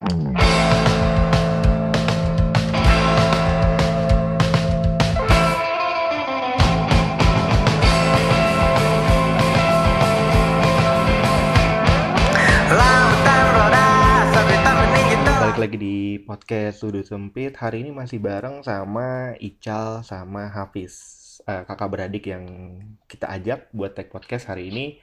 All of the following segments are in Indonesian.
Balik lagi di podcast Sudut Sempit. Hari ini masih bareng sama Ical sama Hafiz. Eh, kakak beradik yang kita ajak buat tag podcast hari ini.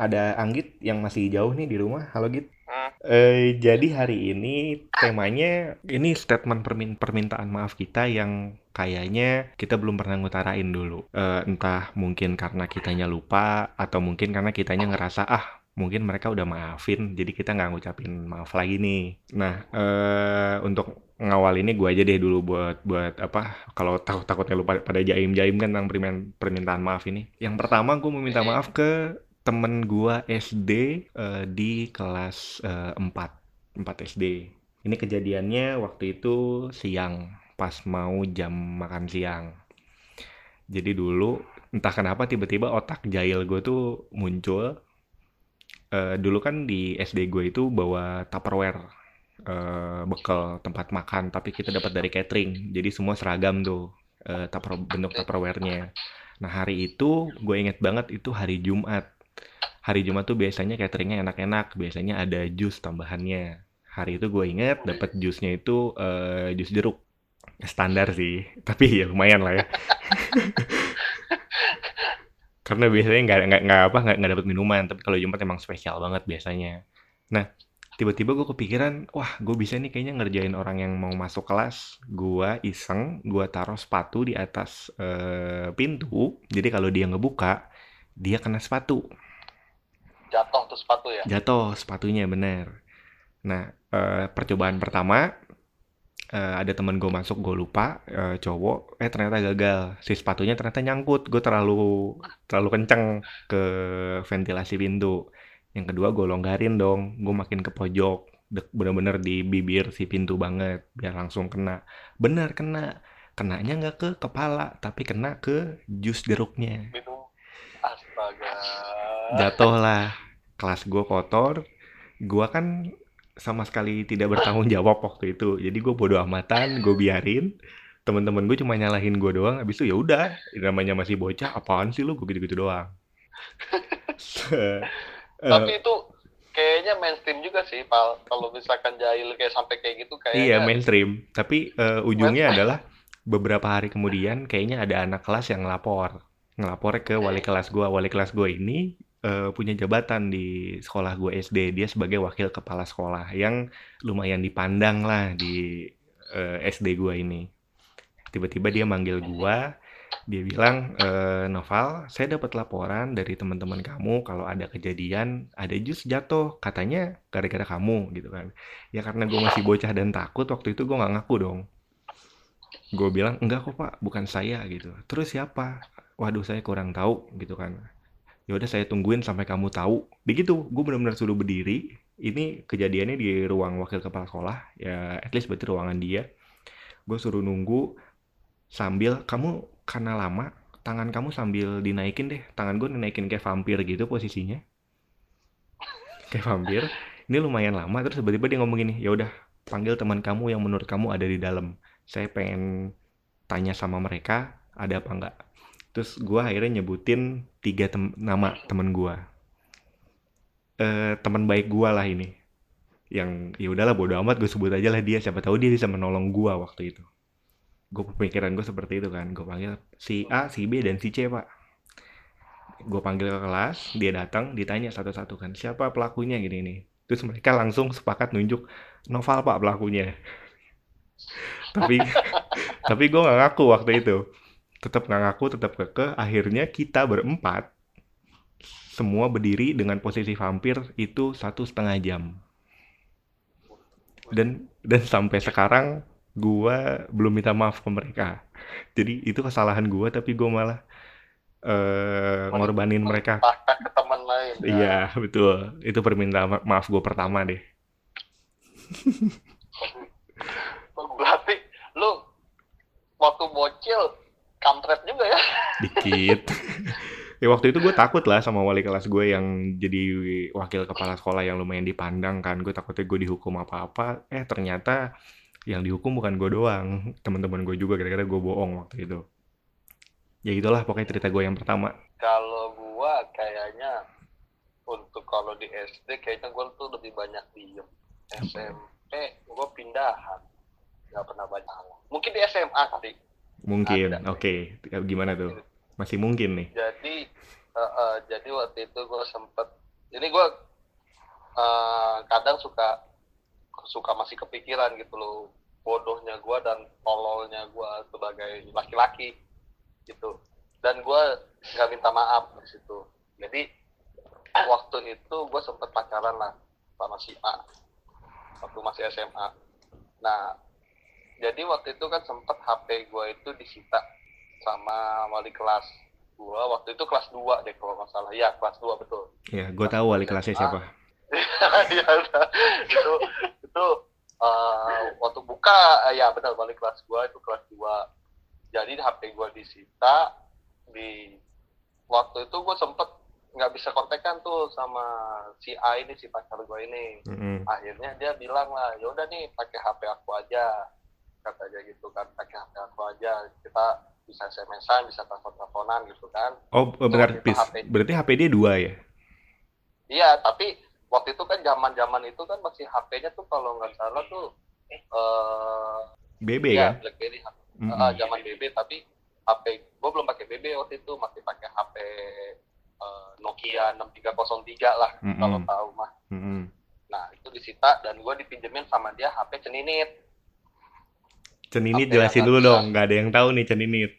Ada Anggit yang masih jauh nih di rumah. Halo Git. Eh, jadi hari ini temanya ini statement permin- permintaan maaf kita yang kayaknya kita belum pernah ngutarain dulu. Eh, entah mungkin karena kitanya lupa atau mungkin karena kitanya ngerasa ah mungkin mereka udah maafin jadi kita nggak ngucapin maaf lagi nih. Nah eh untuk ngawal ini gue aja deh dulu buat buat apa kalau takut takutnya lupa pada jaim jaim kan tentang permin- permintaan maaf ini. Yang pertama gue mau minta maaf ke temen gua SD eh, di kelas eh, 4 4 SD. Ini kejadiannya waktu itu siang pas mau jam makan siang. Jadi dulu entah kenapa tiba-tiba otak jahil gue tuh muncul. Eh, dulu kan di SD gue itu bawa Tupperware eh, bekal tempat makan, tapi kita dapat dari catering. Jadi semua seragam tuh tupper, bentuk Tupperware-nya. Nah hari itu gue inget banget itu hari Jumat. Hari Jumat tuh biasanya cateringnya enak-enak, biasanya ada jus tambahannya. Hari itu gue inget dapet jusnya itu eh, jus jeruk. Standar sih, tapi ya lumayan lah ya. Karena biasanya nggak nggak nggak apa nggak nggak dapet minuman, tapi kalau Jumat emang spesial banget biasanya. Nah, tiba-tiba gue kepikiran, wah gue bisa nih kayaknya ngerjain orang yang mau masuk kelas. Gue iseng, gue taruh sepatu di atas eh, pintu. Jadi kalau dia ngebuka, dia kena sepatu. Jatuh tuh sepatu ya. Jatuh sepatunya bener. Nah, eh, percobaan pertama eh, ada temen gue masuk gue lupa eh, cowok eh ternyata gagal si sepatunya ternyata nyangkut gue terlalu terlalu kenceng ke ventilasi pintu yang kedua gue longgarin dong gue makin ke pojok bener-bener di bibir si pintu banget biar langsung kena bener kena kenanya nggak ke kepala tapi kena ke jus jeruknya. Astaga. Jatuh lah kelas gue kotor. Gue kan sama sekali tidak bertanggung jawab waktu itu. Jadi gue bodo amatan gue biarin. Temen-temen gue cuma nyalahin gue doang. Habis itu ya udah namanya masih bocah apaan sih lu? Gue gitu-gitu doang. Tapi itu kayaknya mainstream juga sih, Pal. Kalau misalkan jahil kayak sampai kayak gitu iya kayaknya mainstream. Tapi eh, ujungnya Mainstream. adalah beberapa hari kemudian kayaknya ada anak kelas yang ngelapor. Ngelapor ke wali kelas gue wali kelas gue ini eh, punya jabatan di sekolah gue SD dia sebagai wakil kepala sekolah yang lumayan dipandang lah di eh, SD gue ini. Tiba-tiba dia manggil gue dia bilang eh, Noval saya dapat laporan dari teman-teman kamu kalau ada kejadian ada jus jatuh katanya gara-gara kamu gitu kan. Ya karena gue masih bocah dan takut waktu itu gue nggak ngaku dong. Gue bilang enggak kok pak bukan saya gitu. Terus siapa? Waduh saya kurang tahu gitu kan ya udah saya tungguin sampai kamu tahu. Begitu gue benar-benar suruh berdiri. Ini kejadiannya di ruang wakil kepala sekolah ya at least berarti ruangan dia. Gue suruh nunggu sambil kamu karena lama tangan kamu sambil dinaikin deh. Tangan gue dinaikin kayak vampir gitu posisinya. Kayak vampir. Ini lumayan lama terus tiba-tiba dia ngomong gini ya udah panggil teman kamu yang menurut kamu ada di dalam. Saya pengen tanya sama mereka ada apa enggak terus gue akhirnya nyebutin tiga tem- nama temen gue eh teman baik gue lah ini. Yang ya udahlah bodo amat gue sebut aja lah dia. Siapa tahu dia bisa menolong gue waktu itu. Gue pemikiran gue seperti itu kan. Gue panggil si A si B dan si C pak. Gue panggil ke kelas dia datang ditanya satu-satu kan siapa pelakunya? Gini nih terus mereka langsung sepakat nunjuk Noval pak pelakunya. Tapi tapi gue nggak ngaku waktu itu tetap nggak ngaku tetap keke akhirnya kita berempat semua berdiri dengan posisi vampir itu satu setengah jam dan dan sampai sekarang gua belum minta maaf ke mereka jadi itu kesalahan gua tapi gua malah eh ngorbanin mereka ke teman lain. ya. iya betul itu permintaan ma- maaf gua pertama deh Berarti lu waktu bocil kampret juga ya. dikit Ya waktu itu gue takut lah sama wali kelas gue yang jadi wakil kepala sekolah yang lumayan dipandang kan. Gue takutnya gue dihukum apa-apa. Eh ternyata yang dihukum bukan gue doang. Teman-teman gue juga gara-gara gue bohong waktu itu. Ya itulah pokoknya cerita gue yang pertama. Kalau gua kayaknya untuk kalau di SD kayaknya gua tuh lebih banyak diem. SMP gua pindahan. Gak pernah banyak. Mungkin di SMA kali. Mungkin. Oke. Gimana tuh? Masih mungkin nih. Jadi eh, eh, jadi waktu itu gua sempet ini gua eh, kadang suka suka masih kepikiran gitu loh bodohnya gua dan tololnya gua sebagai laki-laki gitu dan gue nggak minta maaf di situ jadi waktu itu gue sempet pacaran lah sama si A waktu masih SMA nah jadi waktu itu kan sempet HP gue itu disita sama wali kelas gue waktu itu kelas 2 deh kalau nggak salah. Ya kelas 2 betul. Ya, gue tahu wali kelasnya siapa. ya itu itu eh, waktu buka eh, ya benar balik kelas gua itu kelas 2 jadi HP gua disita di waktu itu gua sempet nggak bisa kontekan tuh sama si A ini si pacar gua ini. Mm-mm. akhirnya dia bilang lah ya udah nih pakai HP aku aja katanya gitu kan pakai HP aku aja kita bisa SMS-an bisa telepon-teleponan gitu kan Oh, benar, Waktu itu Pis. HP. Berarti HP dia dua ya? Iya, tapi waktu itu kan zaman-zaman itu kan masih HP-nya tuh kalau nggak salah tuh eh BB ya kan? BlackBerry Mm-mm. Ah, zaman BB tapi HP gue belum pakai BB waktu itu masih pakai HP eh, Nokia 6303 lah Mm-mm. kalau tahu mah. Mm-mm. Nah, itu disita dan gue dipinjemin sama dia HP ceninit. Ceninit HP jelasin dulu dong, nggak ada yang tahu nih ceninit.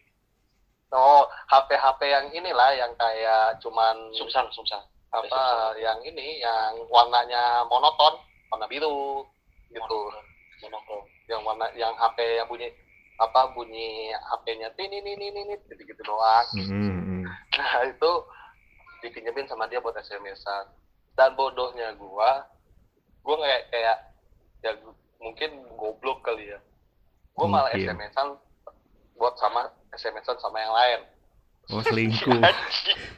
Oh, HP-HP yang inilah yang kayak cuman Sumsang, sumsang. apa yang ini yang warnanya monoton, warna biru gitu. Monokrom. yang warna yang HP yang bunyi apa bunyi HP-nya tin ini ini ini gitu gitu doang. Mm-mm, mm. Nah itu dipinjemin sama dia buat SMS-an. Dan bodohnya gua, gua kayak kayak ya mungkin goblok kali ya. Gua malah. SMS-an buat sama SMS-an sama yang lain. Oh selingkuh.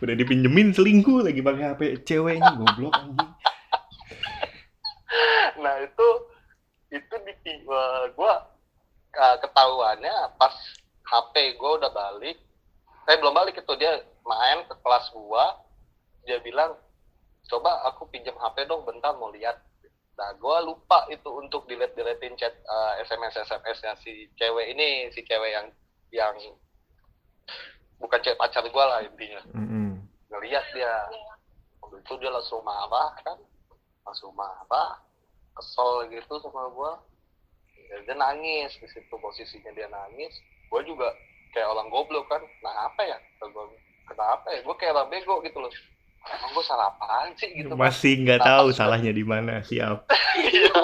Udah dipinjemin selingkuh lagi pakai HP ceweknya goblok anjing. nah itu itu di eh, gua eh, ketahuannya pas HP gua udah balik eh belum balik itu dia main ke kelas gua dia bilang coba aku pinjam HP dong bentar mau lihat nah gua lupa itu untuk deletein chat eh, SMS SMS nya si cewek ini si cewek yang yang bukan cewek pacar gua lah intinya. Mm-mm. ngeliat dia waktu itu dia langsung marah kan langsung marah kesel gitu sama gua. Ya, dia nangis di situ posisinya dia nangis. Gua juga kayak orang goblok kan nah apa ya? Kenapa ya? Gua kayak orang bego gitu loh emang gua salah apaan sih gitu Masih nggak tahu salahnya di mana. Siap. Iya.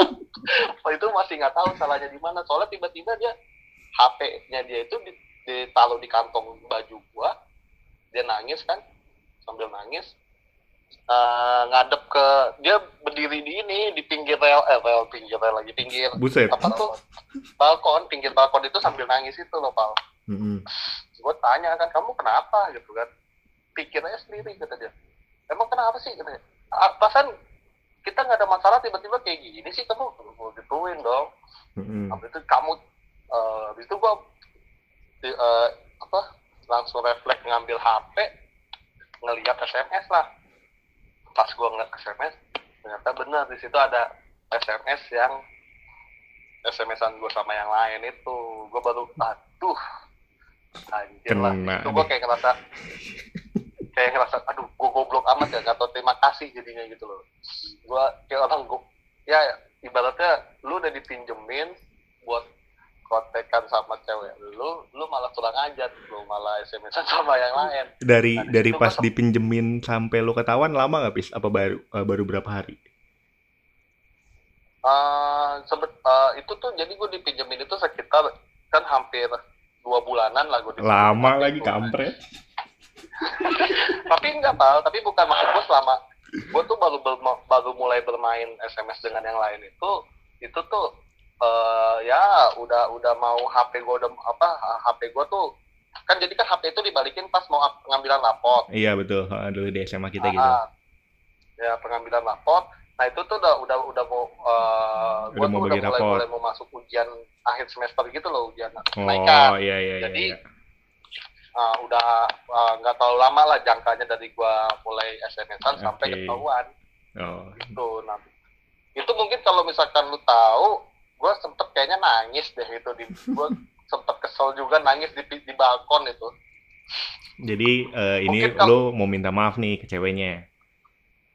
Waktu itu masih nggak tahu salahnya di mana soalnya tiba-tiba dia HP-nya dia itu di- ditaruh di kantong baju gua dia nangis kan sambil nangis Eh, ngadep ke dia berdiri di ini di pinggir rel eh rel pinggir rel lagi pinggir Buset. apa tuh balkon pinggir balkon itu sambil nangis itu loh pal Mm-mm. gue tanya kan kamu kenapa gitu kan pikir aja sendiri kata dia emang kenapa sih? Katanya "Ah, perasaan kita nggak ada masalah tiba-tiba kayak gini sih kamu gue gituin dong. Mm-mm. habis itu kamu eh, habis itu gue di- eh, apa langsung refleks ngambil HP ngeliat SMS lah. Pas gue ngeliat SMS ternyata benar di situ ada SMS yang SMS-an gue sama yang lain itu. Gue baru aduh anjir lah. Kena itu gue kayak ngerasa kayak ngerasa aduh gue goblok amat ya nggak tau terima kasih jadinya gitu loh gue kayak orang gue ya ibaratnya lu udah dipinjemin buat kontekan sama cewek lu lu malah kurang ajar lu malah SMS sama yang lain Dari Nah, dari pas dipinjemin sampai lo ketahuan lama nggak pis? Apa baru eh, baru berapa hari? Eh, sebet eh, itu tuh jadi gue dipinjemin itu sekitar kan hampir dua bulanan lah gue Lama lagi kampret. Tapi enggak pal tapi bukan maksud gue selama gue tuh baru ber- baru mulai bermain SMS dengan yang lain itu itu tuh eh, ya udah udah mau HP gue udah apa HP gue tuh kan jadi kan HP itu dibalikin pas mau pengambilan rapot Iya betul. Dulu di SMA kita gitu. Ah, ya pengambilan rapot nah itu tuh udah udah udah mau uh, Udah gua mau tuh udah mulai mulai mau masuk ujian akhir semester gitu loh ujian Oh kenaikan iya iya iya. Jadi, iya. Ah, udah ah, nggak terlalu lama lah jangkanya dari gua mulai SMS-an sampai Oke. ketahuan Oh. gitu nah itu mungkin kalau misalkan lu tahu gua sempet kayaknya nangis deh itu di gua sempet kesel juga nangis di di balkon itu Jadi eh, ini Mungkin kalau- lu mau minta maaf nih ke ceweknya.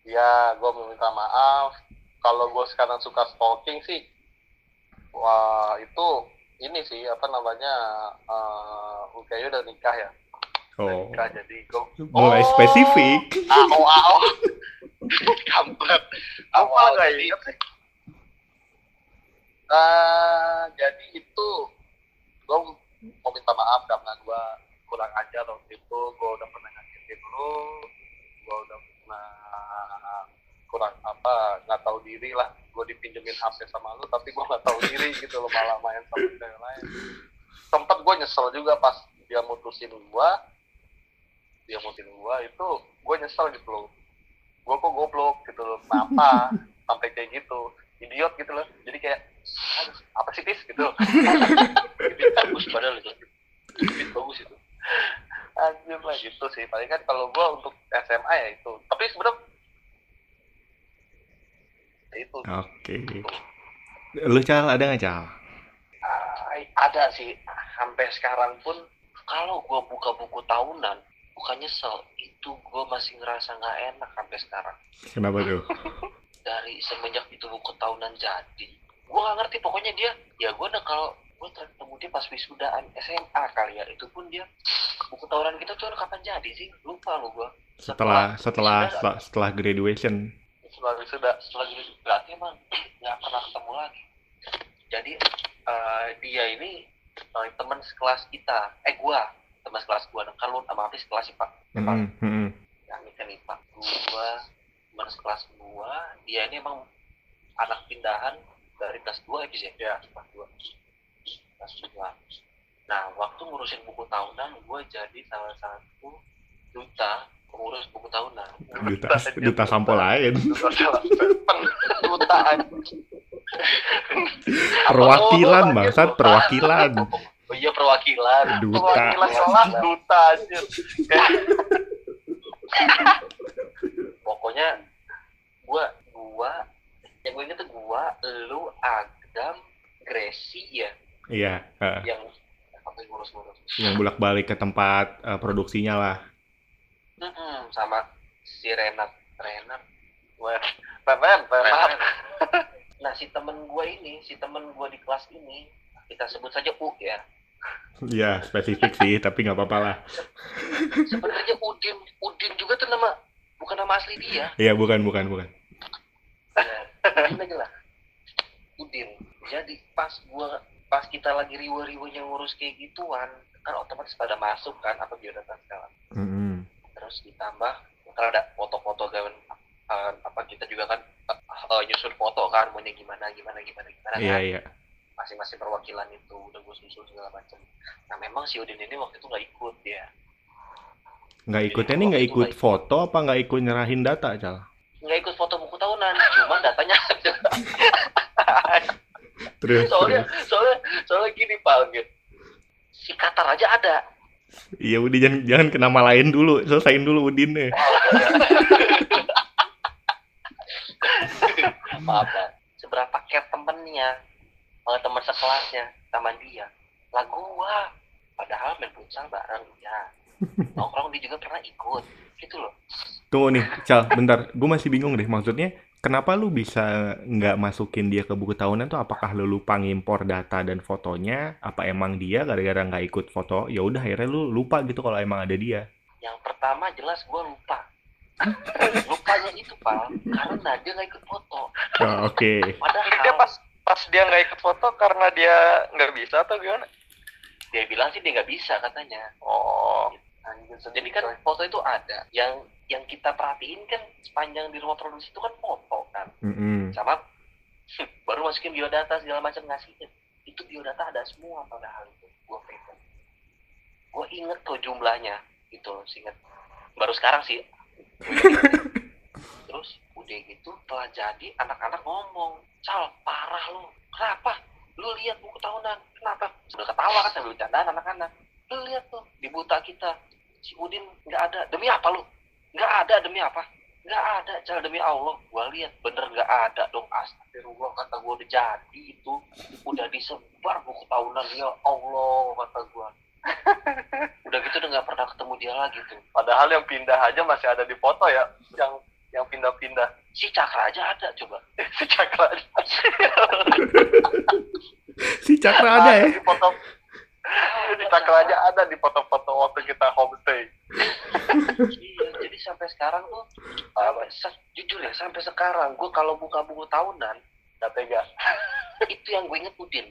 ya gua mau minta maaf kalau gua sekarang suka stalking sih wah itu ini sih apa namanya uh, udah nikah ya Oh. nikah jadi gua Mulai Oh. spesifik. Ao ao. Kampret. Ao Apa ao. nggak Jadi, inget sih? eh, jadi itu gue mau minta maaf karena gue kurang ajar waktu itu gue udah pernah nyakitin lu gue udah pernah kurang apa nggak tahu diri lah. Gue dipinjemin HP sama lu tapi gue nggak tahu diri gitu loh malah main sama cewek lain. Sempet gue nyesel juga pas dia mutusin gue dia mutusin gue itu gue nyesel gitu loh. Gue kok goblok gitu loh kenapa sampai kayak gitu? Idiot gitu loh. Jadi kayak aduh, apa sih tis? gitu. Bibit bagus padahal itu. Bibit bagus itu. Anjir lah gitu sih. Paling kan kalau gue untuk SMA ya itu. Tapi sebenarnya ya itu Oke. Lu Cal ada nggak Cal? Ah, ada sih sampai sekarang pun kalau gua buka buku tahunan bukan nyesel itu gua masih ngerasa nggak enak sampai sekarang Kenapa tuh? dari semenjak itu buku tahunan jadi gua nggak ngerti pokoknya dia ya gua udah kalau gua ketemu dia pas wisudaan SMA kali ya itu pun dia buku tahunan kita tuh kapan jadi sih lupa lu gua Setelah setelah setelah, setelah graduation. Selalu sudah setelah berarti emang nggak pernah ketemu lagi. Jadi eh, dia ini eh, teman sekelas kita. Eh gua. Teman sekelas gua. Kan lu sama Hafiz sekelas sih pak? Mm-mm, mm-mm. yang ini kan IPA. Gua teman sekelas gua. Dia ini emang anak pindahan dari kelas 2 ya ya? Ya kelas 2 kelas 2 nah waktu ngurusin buku tahunan gua jadi salah satu duta pengurus buku tahunan Duta duta sampo lain. duta Perwakilan bangsat, perwakilan. oh iya perwakilan Duta. perwakilan duta aja pokoknya gua gua yang gue inget tuh gua lu Adam Gracie ya Iya, eh, yang yang bolak-balik ke tempat eh, produksinya lah. Mm-mm, sama si Renat Renat Wah, Renan, Renan. nah si temen gua ini si temen gua di kelas ini kita sebut saja U ya. Iya, spesifik sih, tapi nggak apa-apa lah. sebenarnya Udin. Udin juga tuh nama bukan nama asli dia. Iya, bukan, bukan, bukan. Udin aja lah. Udin. Jadi pas gua pas kita lagi riwe-riwenya ngurus kayak gituan kan otomatis pada masuk kan apa biodata segala. Mm-mm. terus ditambah ntar ada foto-foto gawan uh, apa kita juga kan uh, nyusun foto kan maunya gimana gimana gimana gimana Iya, kan iya. masing-masing perwakilan itu udah gue susun segala macam nah memang si Udin ini waktu itu nggak ikut dia Nggak ikutnya nih nggak ikut foto apa nggak ikut nyerahin data, Cal? nggak ikut foto buku tahunan cuma datanya Terus, soalnya terus. soalnya soalnya gini pak gitu si Qatar aja ada Iya, udah jangan jangan ke nama lain dulu, selesain dulu Udinnya. maaf Pak. seberapa care temennya kalau teman sekelasnya sama dia lah gua padahal main futsal bareng ya nongkrong dia juga pernah ikut gitu loh Tunggu nih, Cal, bentar. Gue masih bingung deh. Maksudnya, kenapa lu bisa nggak masukin dia ke buku tahunan tuh? Apakah lu lupa ngimpor data dan fotonya? Apa emang dia gara-gara nggak ikut foto? Ya udah, akhirnya lu lupa gitu kalau emang ada dia. yang pertama jelas gua lupa lupanya itu pak karena dia nggak ikut foto. Oh, Oke. padahal Dia pas pas dia nggak ikut foto karena dia nggak bisa atau gimana? dia bilang sih dia nggak bisa katanya. Oh, jadi kan foto itu ada. Yang yang kita perhatiin kan sepanjang di rumah produksi itu kan foto kan? Mm-mm. sama baru masukin biodata segala macam ngasihin. Itu biodata ada semua padahal itu. Gua pegang. Gue inget tuh jumlahnya. Gitu loh inget baru sekarang sih terus udah gitu telah jadi anak-anak ngomong cal parah lu. Kenapa? Lu lihat buku tahunan. Kenapa? Sudah ketawa kan sambil bercandaan anak-anak. Lu lihat tuh di buta kita si Udin nggak ada. Demi apa lu? Nggak ada demi apa? Nggak ada cal demi Allah. Gua lihat bener nggak ada dong. Astagfirullah kata gua udah jadi itu. Udah disebar buku tahunan. Ya Allah kata gua udah gitu udah nggak pernah ketemu dia lagi tuh Padahal yang pindah aja masih ada di foto ya, yang yang pindah-pindah. si Cakra aja ada coba Si Cakra aja. Si Cakra ada ya? Di foto di Cakra aja ada di foto-foto waktu kita homestay. iya jadi sampai sekarang tuh sampai se- jujur ya sampai sekarang gue kalau buka buku tahunan Gak tega. itu yang gue inget Udin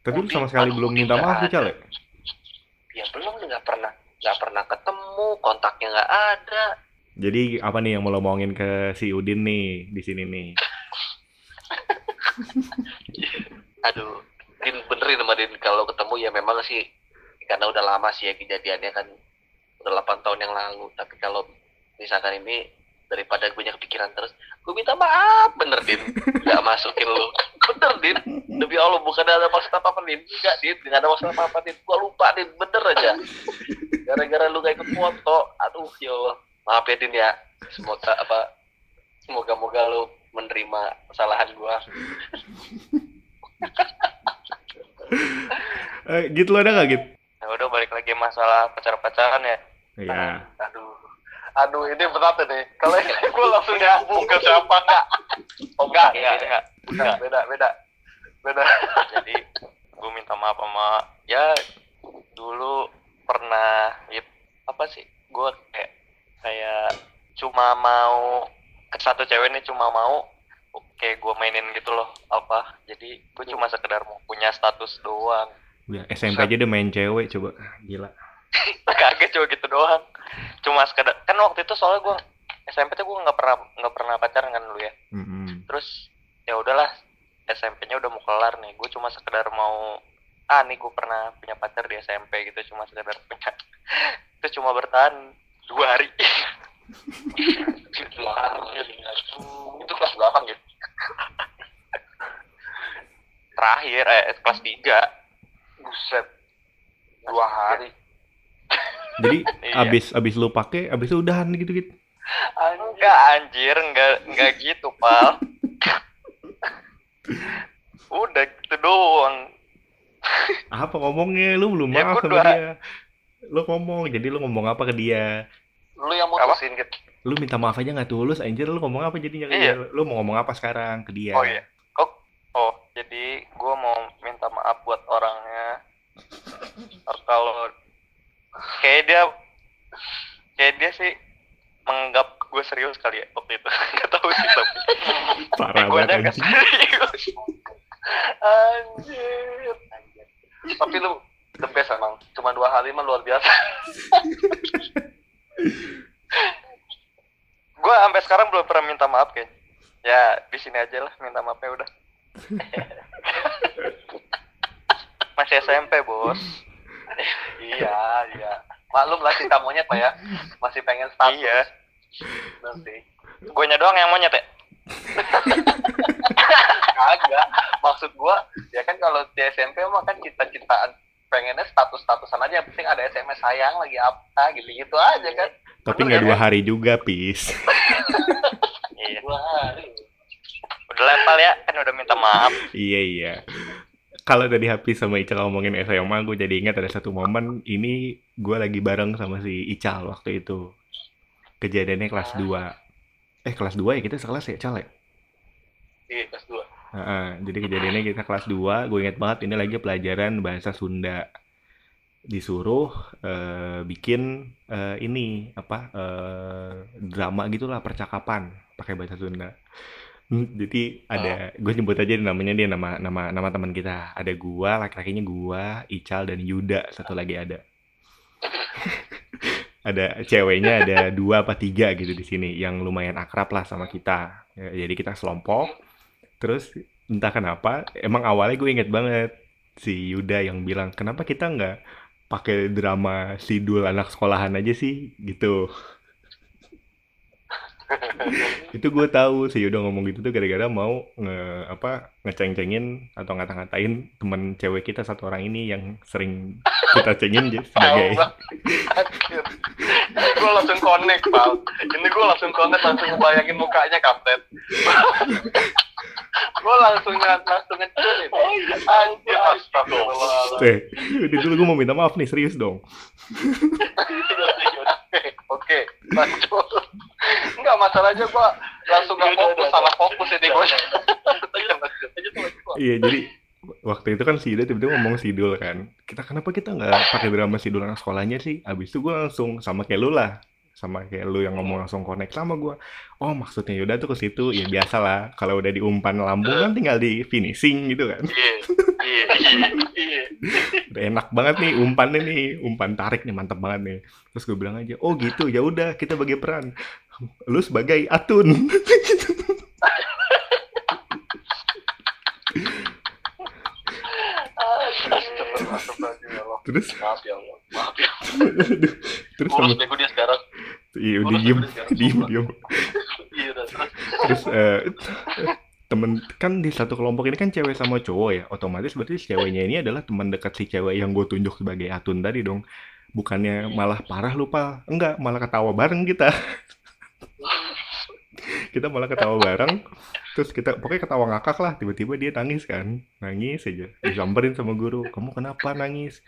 Tapi lu sama sekali belum minta maaf tuh, Cal ya? belum nggak pernah nggak pernah ketemu kontaknya nggak ada Jadi apa nih yang mau lo omongin ke si Udin nih di sini nih? aduh Din benerin sama Din kalau ketemu ya memang sih karena udah lama sih ya kejadiannya kan udah 8 tahun yang lalu tapi kalau misalkan ini daripada gue banyak pikiran terus gue minta maaf bener Din. Nggak masukin lu. Bener Din. Demi Allah bukan ada maksud apa apa Din. Enggak Din. Nggak ada maksud apa apa Din. Gue lupa Din. Bener aja. Gara-gara lu gak ikut foto aduh ya Allah. Maaf ya Din ya. Semoga apa semoga moga lu menerima kesalahan gua. Eh, gitu lo ada gak gitu? Ya udah balik lagi masalah pacar-pacaran ya. Iya. Aduh, ini berat nih. Kalau ini gue langsung nyambung ke siapa enggak? Oh, enggak, Enggak, enggak. Beda, beda. Beda. Jadi gue minta maaf sama ya dulu pernah gitu apa sih? Gue kayak kayak cuma mau ke satu cewek nih cuma mau kayak gue mainin gitu loh apa jadi gue cuma sekedar mau punya status doang Udah, SMP aja udah main cewek coba. Gila. kaget cuma gitu doang cuma sekedar kan waktu itu soalnya gue SMP tuh gue nggak pernah nggak pernah pacaran kan dulu ya Mm-mm. terus ya udahlah SMP-nya udah mau kelar nih gue cuma sekedar mau ah nih gue pernah punya pacar di SMP gitu cuma sekedar punya itu cuma bertahan dua hari Itu kelas berapa gitu? terakhir eh kelas tiga Buset. Dua hari. Jadi Iya. abis abis lu pakai, abis itu udahan gitu gitu. enggak anjir enggak enggak gitu pal udah gitu doang Apa ngomongnya? Lu belum Ya, maaf gua sama dua- dia. Lu ngomong, jadi lu ngomong apa ke dia? Lu yang mutusin gitu. Lu minta maaf aja nggak tulus, anjir lu ngomong apa jadinya ke Iya. dia? Lu mau ngomong apa sekarang ke dia? oh iya oh oh jadi gue mau minta maaf buat orangnya kalau kayak dia kayak dia sih menganggap gue serius kali ya waktu itu nggak tahu sih tapi Parah gue banget nggak serius Anjir. Tapi lu the best emang. Cuma dua hari mah luar biasa. gue sampai sekarang belum pernah minta maaf kayaknya ya di sini aja lah minta maafnya udah masih SMP bos iya, iya. Maklum lah cinta monyet pak ya. Masih pengen status. iya Nanti. gue doang yang monyet ya Kagak. Maksud gua, ya kan kalau di SMP mah kan cita-citaan pengennya status-statusan aja. Penting ada SMS sayang lagi apa gitu-gitu aja kan. Tapi nggak dua hari juga, Pis. iya Dua hari. udah level ya kan udah minta maaf iya iya. Kalau tadi Hafiz sama Ical ngomongin SMA, gue jadi ingat ada satu momen ini gue lagi bareng sama si Ical waktu itu. Kejadiannya kelas 2. Eh kelas 2 ya kita sekelas ya, Cal ya? Iya, kelas dua. Heeh, jadi kejadiannya kita kelas 2, gue inget banget ini lagi pelajaran bahasa Sunda. Disuruh eh, bikin eh, ini apa eh, drama gitulah percakapan pakai bahasa Sunda. Hmm, Jadi ada gue nyebut aja namanya dia nama nama nama teman kita. Ada gua, laki-lakinya gua, Ical dan Yuda satu lagi ada. ada ceweknya ada dua apa tiga gitu di sini yang lumayan akrab lah sama kita. Ya, jadi kita selompok. Terus entah kenapa, emang awalnya gue inget banget si Yuda yang bilang kenapa kita nggak pakai drama sidul anak sekolahan aja sih gitu itu gue tahu si Yuda ngomong gitu tuh gara-gara mau nge apa ngeceng-cengin atau ngata-ngatain temen cewek kita satu orang ini yang sering kita cengin jadi sebagai gue langsung connect, Pal. Ini gue langsung connect, langsung ngebayangin mukanya, Kapten. gue langsung langsung ngecun ini. Anjir, astagfirullah. eh udah dulu gue mau minta maaf nih serius dong Oke, lanjut. Enggak, masalahnya gue langsung gak fokus, salah fokus ini gue. iya jadi waktu itu kan si Yuda tiba-tiba ngomong sidul kan. Kita kenapa kita nggak pakai drama sidul anak sekolahnya sih? Abis itu gue langsung sama kayak lu lah. Sama kayak lu yang ngomong langsung connect sama gue oh maksudnya Yuda tuh ke situ ya biasa lah kalau udah diumpan lambung kan tinggal di finishing gitu kan. Iya, iya, iya, iya. udah enak banget nih umpannya nih. Umpan tarik nih mantep banget nih. Terus gue bilang aja oh gitu. Ya udah kita bagi peran lu sebagai atun ya Allah. terus Maaf ya Allah. Maaf ya. terus bego dia sekarang. iya udah diem diem diem udah, terus. terus eh, temen kan di satu kelompok ini kan cewek sama cowok ya otomatis berarti si ceweknya ini adalah teman dekat si cewek yang gue tunjuk sebagai atun tadi dong bukannya malah parah lupa enggak malah ketawa bareng kita kita malah ketawa bareng terus kita pokoknya ketawa ngakak lah tiba-tiba dia nangis kan. Nangis aja disamperin sama guru kamu kenapa nangis?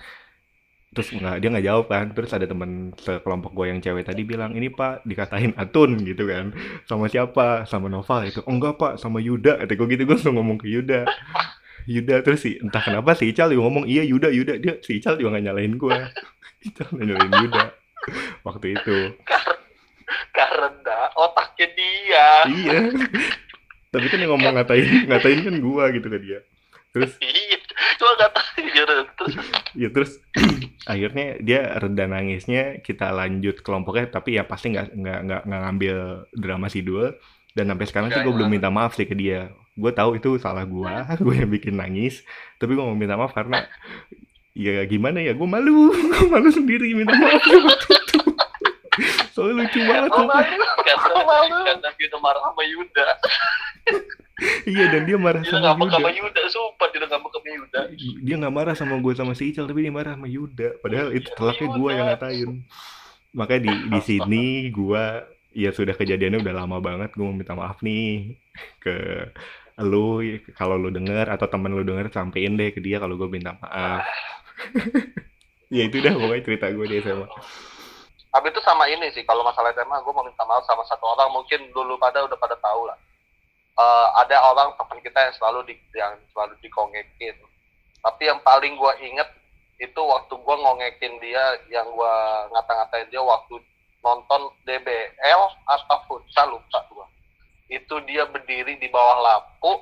Terus nggak dia nggak jawab kan. Terus ada teman sekelompok gue yang cewek tadi bilang ini pak dikatain atun gitu kan. Sama siapa? Sama Noval itu oh enggak pak sama Yuda kata gue gitu. Gue langsung ngomong ke Yuda. Yuda terus sih entah kenapa si Ical juga ngomong iya Yuda Yuda. Dia si Ical juga nggak nyalain gue Ical nyalain Yuda. Waktu itu Karena otaknya dia. iya. Tapi kan yang ngomong ngatain ngatain kan gue gitu ke dia. Terus? Iya, cuma nggak tahu. Ya udah, terus. ya terus? Akhirnya dia reda nangisnya kita lanjut kelompoknya tapi ya pasti nggak nggak nggak ngambil drama sidul. Dan sampai sekarang sih gue belum minta maaf sih ke dia. Gue tahu itu salah gue gue yang bikin nangis. Tapi gue mau minta maaf karena ya gimana ya gue malu. Gue malu sendiri minta maaf soalnya lucu banget Oh, malu. Karena, Oh, malu. karena dia udah marah sama Yuda. iya dan dia marah Dia sama ngambek sama Yuda Yuda, sumpah dia udah ngambek sama Yuda. dia nggak marah sama gue sama si Ical tapi dia marah sama Yuda padahal itu Iya, telaknya gue Yuda. yang ngatain makanya di di sini gue ya sudah kejadiannya udah lama banget gue mau minta maaf nih ke lu kalau lu denger atau temen lu denger sampein deh ke dia kalau gue minta maaf ya itu dah pokoknya cerita gue di SMA Habis itu sama ini sih, kalau masalah SMA, gue mau minta maaf sama satu orang, mungkin dulu pada udah pada tahu lah. Eh, ada orang teman kita yang selalu di, yang selalu dikongekin. Tapi yang paling gue inget itu waktu gue ngongekin dia, yang gue ngata-ngatain dia waktu nonton DBL atau futsal lupa gue. Itu dia berdiri di bawah lampu,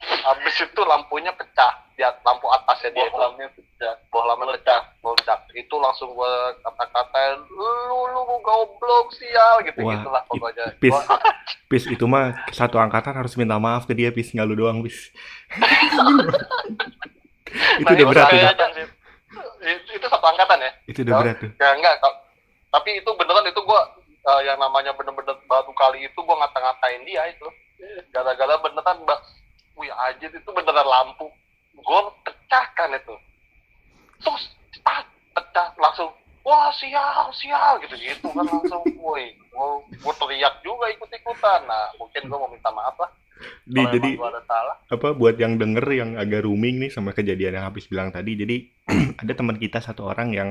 habis itu lampunya pecah, di lampu atasnya dia itu Bohlamnya pecah. bohlamnya pecah. Meledak. Itu langsung gue kata-katain lu lu goblok sial gitu Wah, gitulah it- pokoknya Pis, Gua- Pis itu mah satu angkatan harus minta maaf ke dia Pis. Nggak lu doang Pis. Itu Nah, udah itu berat tuh itu, itu satu angkatan ya? Itu udah berat tuh. Ya enggak tapi itu beneran itu gue yang namanya bener-bener baru kali itu gue ngata-ngatain dia itu. Gara-gara beneran mbak wih aja itu beneran lampu. Gue pecahkan itu. Terus ah, pecah langsung wah sial sial gitu gitu kan langsung. Woi gue teriak juga ikut ikutan nah mungkin gue mau minta maaf lah. Di, jadi ada salah. apa buat yang denger yang agak rooming nih sama kejadian yang habis bilang tadi jadi ada teman kita satu orang yang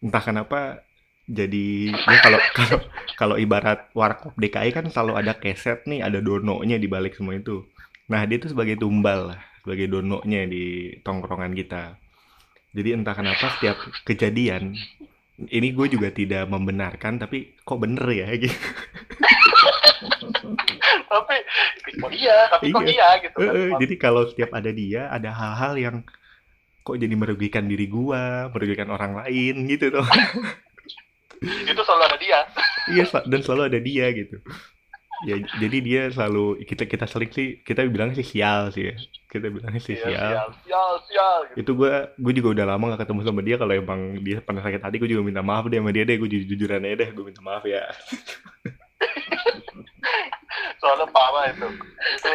entah kenapa jadi ya kalau kalau kalau ibarat warkop DKI kan selalu ada keset nih ada dononya di balik semua itu nah dia tuh sebagai tumbal lah sebagai dononya di tongkrongan kita jadi entah kenapa setiap kejadian ini gue juga tidak membenarkan tapi kok bener ya gitu tapi kok iya tapi kok Iya. iya gitu kan jadi kalau setiap ada dia, ada hal-hal yang kok jadi merugikan diri gua, merugikan orang lain gitu tuh. itu selalu ada dia iya, dan selalu ada dia gitu. Ya jadi dia selalu kita kita sering sih kita bilang sih sial sih ya kita bilangnya sih Iya, sial sial, sial, sial. Gitu. itu gue gue juga udah lama gak ketemu sama dia kalau emang dia pernah sakit hati gue juga minta maaf deh sama dia deh gue jujur jujuran aja deh gue minta maaf ya Soalnya parah itu. Itu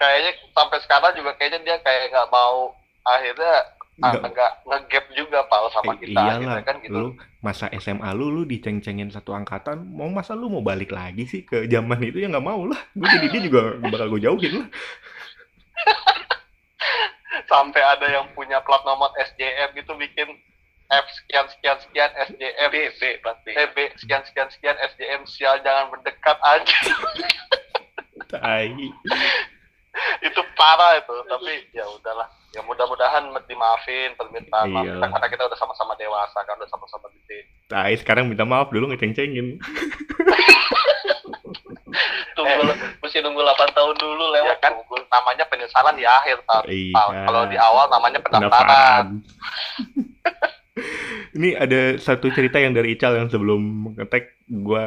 kayaknya sampai sekarang juga kayaknya dia kayak nggak mau akhirnya. Agak ngegap juga pal sama Eh, kita iyalah akhirnya kan gitu. lu masa SMA lu lu diceng-cengin satu angkatan mau masa lu mau balik lagi sih ke zaman itu ya nggak mau lah. Gue jadi dia juga bakal gue jauhin lah. Sampai ada yang punya plat nomor SJM gitu bikin F sekian sekian sekian SJM B B pasti eh, B sekian sekian sekian SJM sial jangan mendekat aja. Tai. Itu parah itu tapi ya udahlah ya mudah-mudahan dimaafin permintaan maaf. Kita karena kita udah sama-sama dewasa kan udah sama-sama gede. Tai sekarang minta maaf dulu ngeceng-cengin tunggu mesti nunggu 8 tahun dulu ya lewat kan namanya penyesalan di akhir Tal. Iya. Kalau di awal namanya pendaftaran. Pendaftaran. Ini ada satu cerita yang dari Ical yang sebelum ngetek gue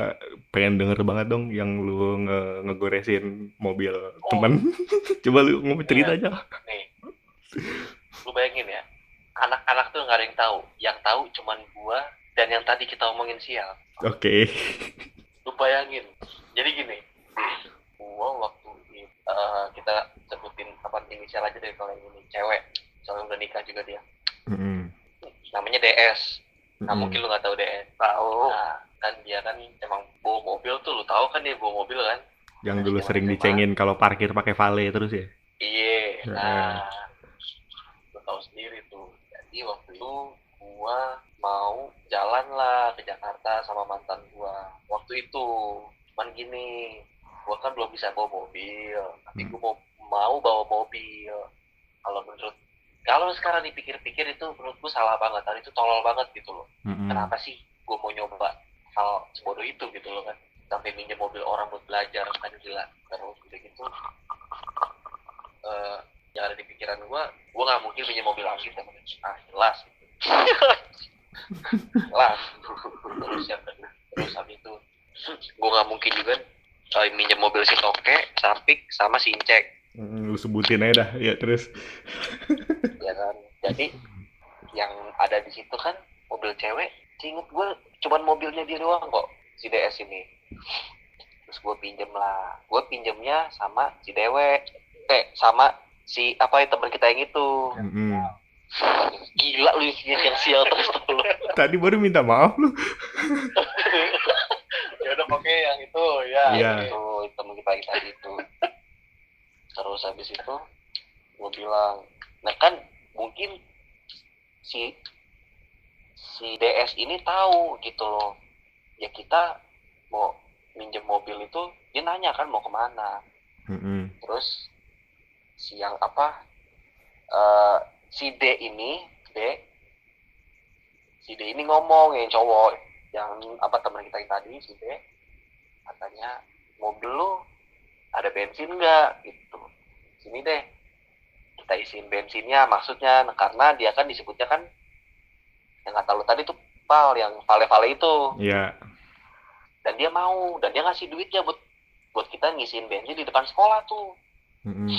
pengen denger banget dong yang lu nge ngegoresin mobil Oh. temen. Coba lu ngomong cerita aja. Nih lu bayangin ya anak-anak tuh nggak ada yang tahu. Yang tahu cuman gua dan yang tadi kita omongin sial. Oke. Lu bayangin. Jadi gini gua waktu eh, kita sebutin apa inisial aja deh kalau yang ini. Cewek. Soalnya udah nikah juga dia. Mm-mm. namanya DS nah Mm-mm. mungkin lu nggak tahu DS tahu. Nah kan dia kan emang bawa mobil tuh lu tahu kan dia bawa mobil kan? Yang dulu sering dicengin kalau parkir pakai vale terus ya? Iya, nah, lo tahu sendiri tuh. Jadi waktu itu gua mau jalan lah ke Jakarta sama mantan gua. Waktu itu, cuman gini, gua kan belum bisa bawa mobil, tapi gua mau, mau bawa mobil. Kalau menurut, kalau sekarang dipikir-pikir itu menurut gua salah banget, dan itu tolol banget gitu loh. Mm-mm. Kenapa sih gua mau nyoba hal sebodoh itu gitu loh kan? Sampai minjem mobil orang buat belajar kan gila. Terus udah gitu, eh yang ada di pikiran gua, gua nggak mungkin punya mobil lagi temen ah jelas. Jelas. Terus kedua terus habis itu gua nggak mungkin juga eh, minjem mobil si toke sampik sama si incek. Mm, lu sebutin aja dah. Ya terus. Ya kan? Jadi yang ada di situ kan mobil cewek. Inget gue cuman mobilnya dia doang kok si DS ini. Terus gue pinjem lah. Gue pinjemnya sama si dewe. Eh sama si apa ya teman kita yang itu Mm-mm. gila lu yang yang sial terus tuh lu tadi baru minta maaf lu ya udah oke yang itu ya Iya. itu teman kita yang tadi itu terus habis itu gue bilang nah kan mungkin si si DS ini tahu gitu loh ya kita mau minjem mobil itu dia nanya kan mau ke mana Mm-mm. terus si yang apa eh si D ini D si D ini ngomong yang cowok yang apa teman kita yang tadi si D katanya mobil lu ada bensin nggak? Gitu. Sini deh kita isiin bensinnya maksudnya nah, karena dia kan disebutnya kan yang kata lu tadi tuh pal yang vale-vale itu. Ya dan dia mau dan dia ngasih duitnya buat buat kita ngisiin bensin di depan sekolah tuh. Mm-mm.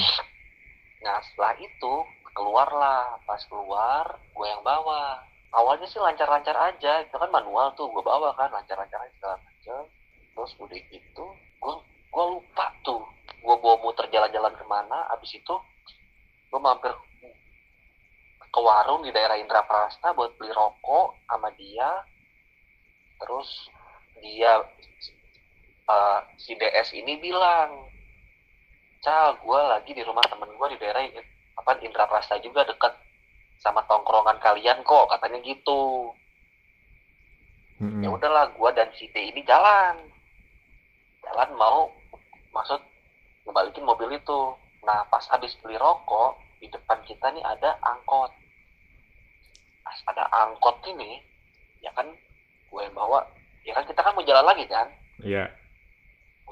Nah setelah itu keluarlah pas keluar gue yang bawa. Awalnya sih lancar-lancar aja, itu kan manual tuh gue bawa kan lancar-lancar aja segala macam. Terus udah gitu gue gue lupa tuh gue bawa muter jalan-jalan ke mana. Abis itu gue mampir ke warung di daerah Indra Prasta buat beli rokok sama dia. Terus dia eh, si DS ini bilang Cal, gue lagi di rumah temen gue di daerah apa Indra Prasta juga dekat sama tongkrongan kalian kok katanya gitu. Mm-mm. Ya udahlah, gue dan si D ini jalan, jalan mau maksud ngebalikin mobil itu. Nah pas habis beli rokok di depan kita nih ada angkot. Pas ada angkot ini, ya kan gue bawa, ya kan kita kan mau jalan lagi kan. ya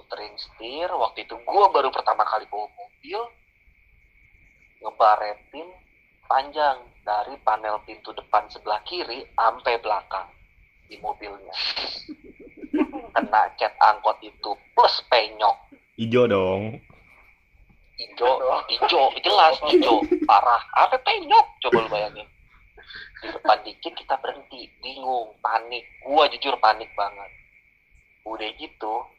muterin setir. Waktu itu gue baru pertama kali bawa mobil ngebaretin panjang dari panel pintu depan sebelah kiri sampai belakang di mobilnya. Kena cat angkot itu plus penyok. Ijo dong. hijau hijau jelas hijau parah apa penyok coba lu bayangin. Di depan dikit kita berhenti bingung panik. Gua jujur panik banget. Udah gitu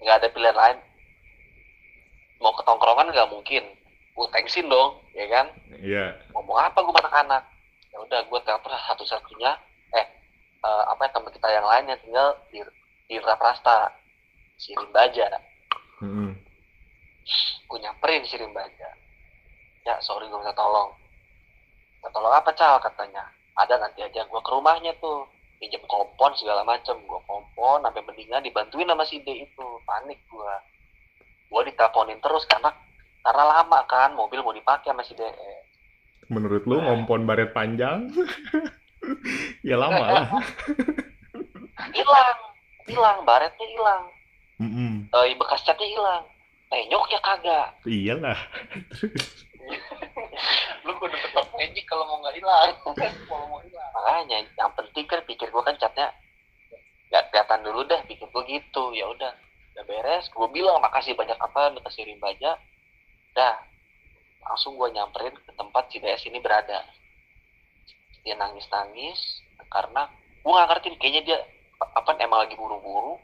nggak ada pilihan lain. Mau ke tongkrongan nggak mungkin. Gua thanksin dong ya kan? Iya. ngomong apa gue anak-anak ya udah gue telepon satu-satunya. Eh eh, apa ya teman kita yang lain yang tinggal di di Raprasta si Rimbaja Mm-mm. gue nyamperin si Rimbaja ya sorry gue minta tolong. Minta tolong apa cal katanya? Ada nanti aja gue ke rumahnya tuh pinjam kompon segala macem. Gue kompon sampai mendingan dibantuin sama si D itu. Panik gue gue diteleponin terus karena karena lama kan mobil mau dipakai sama si D. Menurut lu ngompon baret panjang? ya lama lah. hilang. Hilang baretnya hilang. Mm-mm. eh bekas catnya hilang. Penyoknya kagak. Iyalah. lu kudu tetap magic kalau mau nggak hilang. Kalau mau hilang. Makanya yang penting kan pikir gua kan catnya nggak kelihatan dulu dah pikir gua gitu. Ya udah udah beres. Gua bilang makasih banyak apa minta si Rimbaja. Dah langsung gua nyamperin ke tempat si DS ini berada. Dia nangis nangis karena gua nggak ngerti kayaknya dia apa emang lagi buru-buru.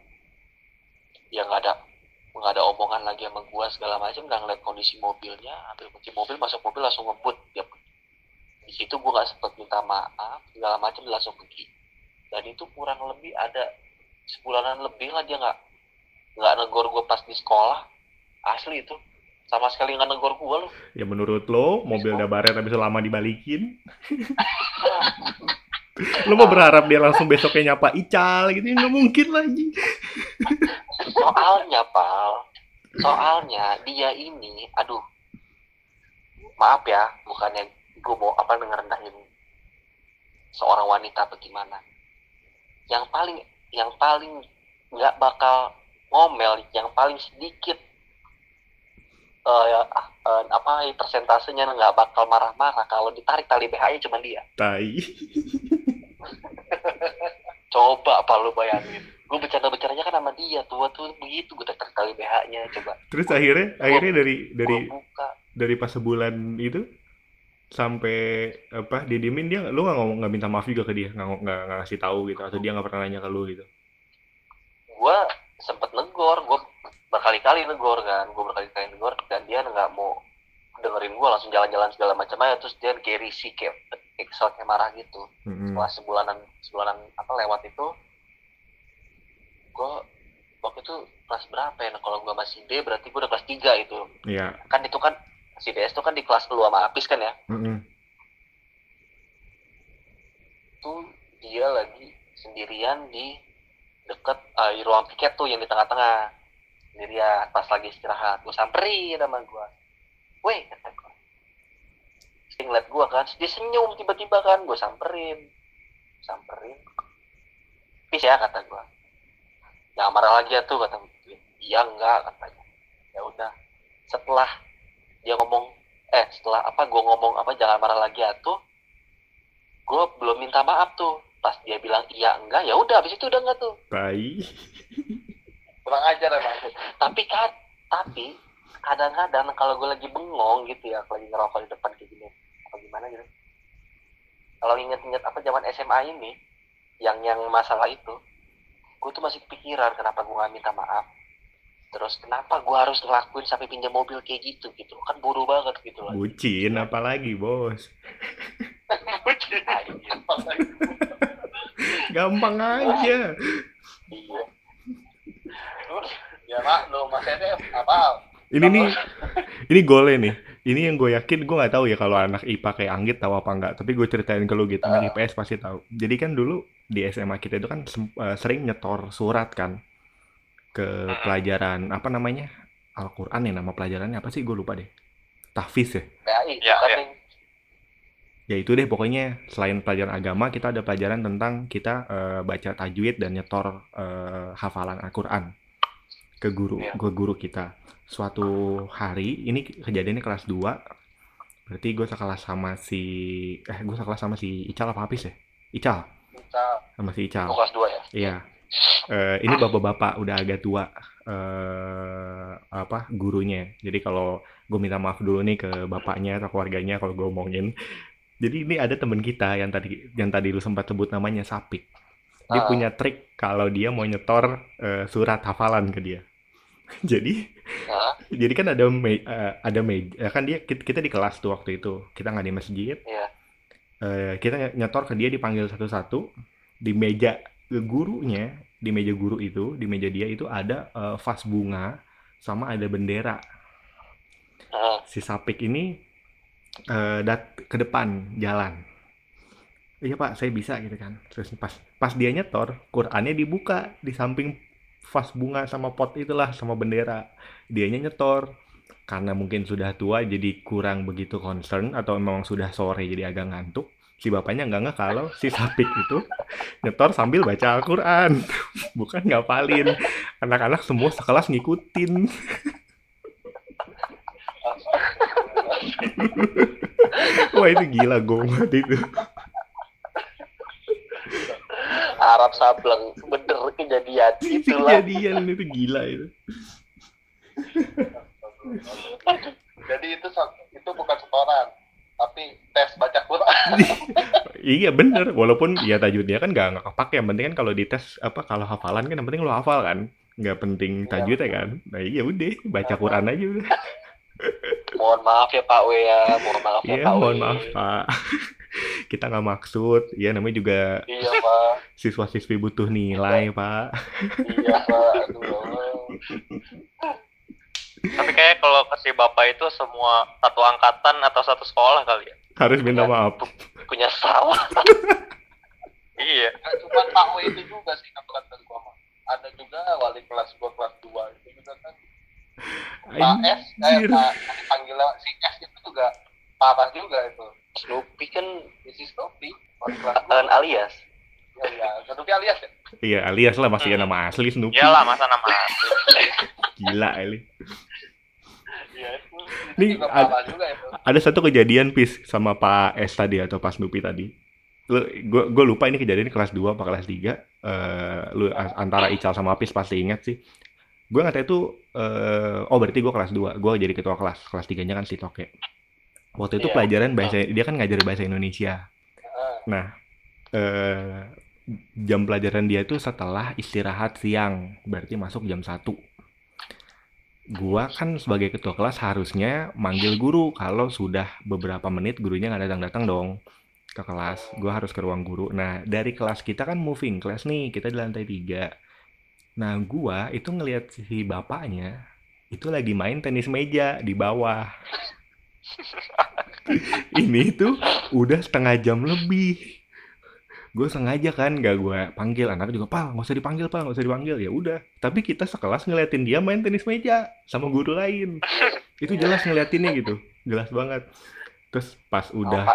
Ya nggak ada nggak ada omongan lagi sama gua segala macam nggak ngeliat kondisi mobilnya ambil kunci mobil masuk mobil langsung ngebut dia di situ gue nggak sempet minta maaf segala macam langsung pergi. Dan itu kurang lebih ada sebulanan lebih lah dia nggak nggak negor gue pas di sekolah. Asli itu. Sama sekali nggak negor gue loh. Ya menurut lo mobil udah baret habis lama dibalikin. lo mau berharap dia langsung besoknya nyapa Ical gitu? Nggak mungkin lagi. soalnya pal. Soalnya dia ini aduh. Maaf ya bukannya gue mau apa ngerendahin seorang wanita bagaimana yang paling yang paling nggak bakal ngomel yang paling sedikit eh ya, ah, eh, apa persentasenya nggak bakal marah-marah kalau ditarik tali BH-nya cuma dia. Tai. coba apa lu bayangin. Gue bercanda-bercandanya kan sama dia tua tuh begitu gue tarik tali BH-nya coba. Terus akhirnya akhirnya dari dari dari pas sebulan itu sampai apa didiemin dia lu nggak ngomong nggak minta maaf juga ke dia nggak nggak ngasih tahu gitu atau dia nggak pernah nanya ke lu gitu? Gue sempet negor gue berkali-kali negor kan gue berkali-kali negor dan dia nggak mau dengerin gue langsung jalan-jalan segala macam aja terus dia kayak risih kayak kayak kesel kayak marah gitu. Mm-mm. setelah sebulanan sebulanan apa lewat itu gue waktu itu kelas berapa ya? Nah, kalau gue masih D berarti gue udah kelas 3 itu. Iya. kan itu kan si DS itu kan di kelas lu sama Apis kan ya? Mm-mm. tuh dia lagi sendirian di deket di ruang piket tuh yang di tengah-tengah. Sendirian pas lagi istirahat. Gue samperin sama gue weh ngeliat gue kan dia senyum tiba-tiba kan gue samperin. Samperin? Pis ya kata gue jangan marah lagi ya tuh kata gue iya enggak katanya ya udah. Setelah dia ngomong eh setelah apa gue ngomong apa jangan marah lagi ya tuh gue belum minta maaf tuh. Pas dia bilang iya enggak ya udah habis itu udah enggak tuh. Tai. kurang ajar emang. Tapi kan tapi kadang-kadang kalau gue lagi bengong gitu ya lagi ngerokok di depan kayak gini apa gimana gitu. Kalau inget-inget apa zaman SMA ini yang yang masalah itu gue tuh masih kepikiran kenapa gue gak minta maaf. Terus kenapa gue harus ngelakuin sampai pinjam mobil kayak gitu gitu. Kan buru banget gitu loh. Bucin apalagi bos. Gampang aja. iya. Ya mak lo mas Ede apa Ini nih, ini golnya nih. Ini yang gue yakin gue nggak tahu ya kalau anak IPA kayak Anggit tahu apa enggak. Tapi gue ceritain ke lu gitu. Anak IPS pasti tahu. Jadi kan dulu di SMA kita itu kan eh, sering nyetor surat kan ke pelajaran apa namanya Al-Quran ya nama pelajarannya apa sih gue lupa deh. Tahfiz ya. PAI Ya, ya. yang Ya itu deh pokoknya selain pelajaran agama kita ada pelajaran tentang kita eh, baca tajwid dan nyetor eh, hafalan Al-Quran ke guru Iya. ke guru kita. Suatu hari ini kejadiannya kelas 2 berarti gue sekelas sama si eh gue sekelas sama si Ical apa Hafiz ya? Ical bisa sama si Ical. oh, kelas 2 ya Iya. eh, ini bapak-bapak udah agak tua eh apa gurunya. Jadi kalau gue minta maaf dulu nih ke bapaknya atau keluarganya kalau gue omongin. Jadi ini ada temen kita yang tadi yang tadi lu sempat sebut namanya Sapik. Dia Ah. punya trik kalau dia mau nyetor eh, surat hafalan ke dia. Jadi Hah? jadi kan ada me, eh, ada meja kan dia kita, kita di kelas tuh waktu itu. Kita nggak di masjid. Iya. Eh, kita ny- nyetor ke dia dipanggil satu-satu. Di meja gurunya di meja guru itu di meja dia itu ada eh, vas bunga sama ada bendera. Ah, si Sapik ini eh, dat ke depan jalan. Iya pak saya bisa gitu kan. Terus pas pas dia nyetor Qurannya dibuka di samping vas bunga sama pot itulah sama bendera. Dianya nyetor. Karena mungkin sudah tua jadi kurang begitu concern atau memang sudah sore jadi agak ngantuk si bapaknya nggak nggak kalau si Sapik itu nyetor sambil baca Al-Quran. Bukan ngapalin. Anak-anak semua sekelas ngikutin. Wah itu gila gong itu Arab sableng. Bener kejadian. Itu kejadian itu gila itu. Jadi itu itu bukan setoran, tapi tes baca Quran. iya bener. Walaupun ya tajwidnya kan nggak nggak kepake yang penting kan kalau dites apa kalau hafalan kan yang penting lo hafal kan. Nggak penting Iya, tajwidnya kan. Nah iya udah. Baca Quran aja udah. Mohon maaf ya Pak W ya. Mohon maaf ya iya Pak mohon maaf pak kita nggak maksud ya namanya juga iya pak, siswa-siswi butuh nilai pak iya pak. Aduh, ya Allah. Tapi kayak kalau ke si bapak itu semua satu angkatan atau satu sekolah kali ya. harus minta maaf punya salah Iya. Nggak cuma Pak W itu juga sih dari gua mah. Ada juga wali kelas gua kelas 2 itu juga kan. Pak S, eh. Pak, panggil si S itu juga parah juga itu. Snoopy kan Isi Snoopy, wali kelas an 2. alias Ya, ya, Snoopy alias ya? iya alias lah masih Hmm. nama asli Snoopy Iyalah masa nama gila ini Iya, itu. Nih, Itu juga ad- parah juga ada satu kejadian pis sama Pak S tadi atau Pak Snoopy tadi. Lu gue gue lupa ini kejadian di kelas 2 apa kelas 3. Eh lu antara Ical sama Pis pasti ingat sih. Gue nggak tahu itu eh oh berarti gue kelas 2. Gue jadi ketua kelas. Kelas 3-nya kan si Toke. Waktu itu Iya. pelajaran bahasa dia kan ngajar bahasa Indonesia. Ah, Nah, eh jam pelajaran dia itu setelah istirahat siang, berarti masuk jam 1. Gua kan sebagai ketua kelas harusnya manggil guru kalau sudah beberapa menit gurunya nggak datang-datang dong ke kelas. Gua harus ke ruang guru. Nah, dari kelas kita kan moving class nih, kita di lantai 3. Nah, gua itu ngelihat si bapaknya itu lagi main tenis meja di bawah. Ini tuh udah setengah jam lebih. Gue sengaja kan gak gue panggil. Anak juga pal nggak usah dipanggil pal nggak usah dipanggil. Ya udah tapi kita sekelas ngeliatin dia main tenis meja sama guru lain. Itu jelas ngeliatinnya gitu jelas banget. Terus pas udah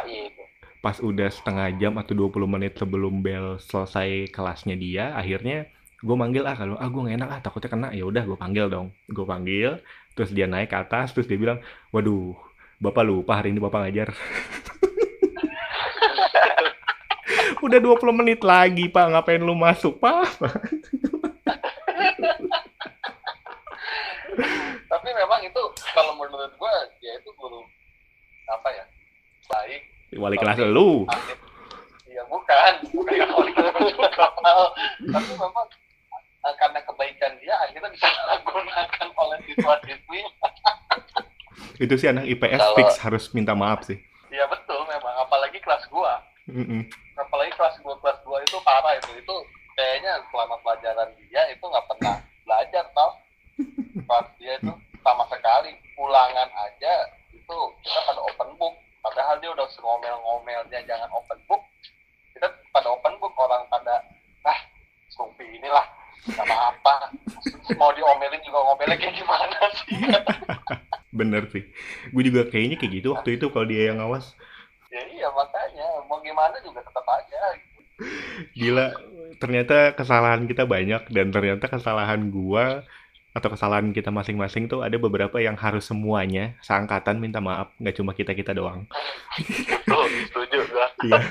pas udah setengah jam atau 20 menit sebelum bel selesai kelasnya dia akhirnya gue manggil ah kalau ah gue gak enak ah takutnya kena. Ya udah gue panggil dong. Gue panggil terus dia naik ke atas terus dia bilang waduh bapak lupa hari ini bapak ngajar. Udah 20 menit lagi pak. Ngapain lu masuk pak? Tapi memang itu kalau menurut gua dia itu guru apa ya baik. Wali kelas lu. iya bukan. Bukan wali kelas tapi memang karena kebaikan dia akhirnya bisa digunakan oleh siswa-siswi itu sih anak IPS Kalau- fix harus minta maaf sih. Iya betul memang. Apalagi kelas gua. Mm-mm. apalagi kelas gua kelas 2 itu parah itu. Itu kayaknya selama pelajaran dia itu nggak pernah belajar tau. Kelas dia itu sama sekali ulangan aja itu kita pada open book. Padahal dia udah ngomel-ngomelnya jangan open book. Kita pada open book orang pada ah Snoopy inilah sama apa? Mau diomelin juga ngomelnya kayak gimana sih bener sih. Gue juga kayaknya kayak gitu waktu itu kalau dia yang ngawas. Ya iya makanya. Mau gimana juga tetap aja. Gila, ternyata kesalahan kita banyak dan ternyata kesalahan gua atau kesalahan kita masing-masing tuh ada beberapa yang harus semuanya seangkatan minta maaf, nggak cuma kita-kita doang. Tuh, setuju. Iya.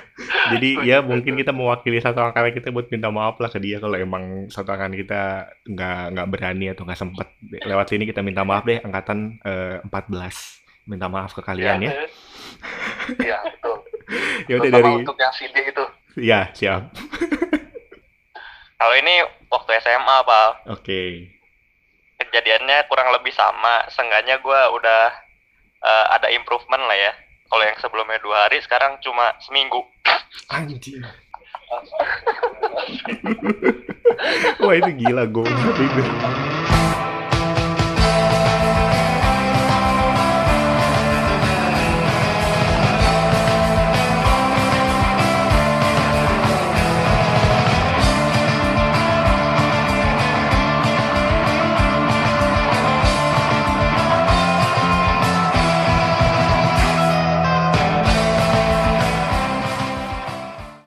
Jadi ya mungkin kita mewakili satu angkatan kita buat minta maaf lah ke dia kalau emang satu angkatan kita nggak nggak berani atau nggak sempet lewat sini kita minta maaf deh angkatan eh, 14 minta maaf ke kalian ya. Iya, betul. Ya udah dari untuk yang CD itu. ya siap. Kalau ini waktu SMA, Pak. Oke. Kejadiannya kurang lebih sama. Seenggaknya gue udah eh, ada improvement lah ya. Kalau yang sebelumnya dua hari, sekarang cuma seminggu. Anjing. Wah itu gila gue.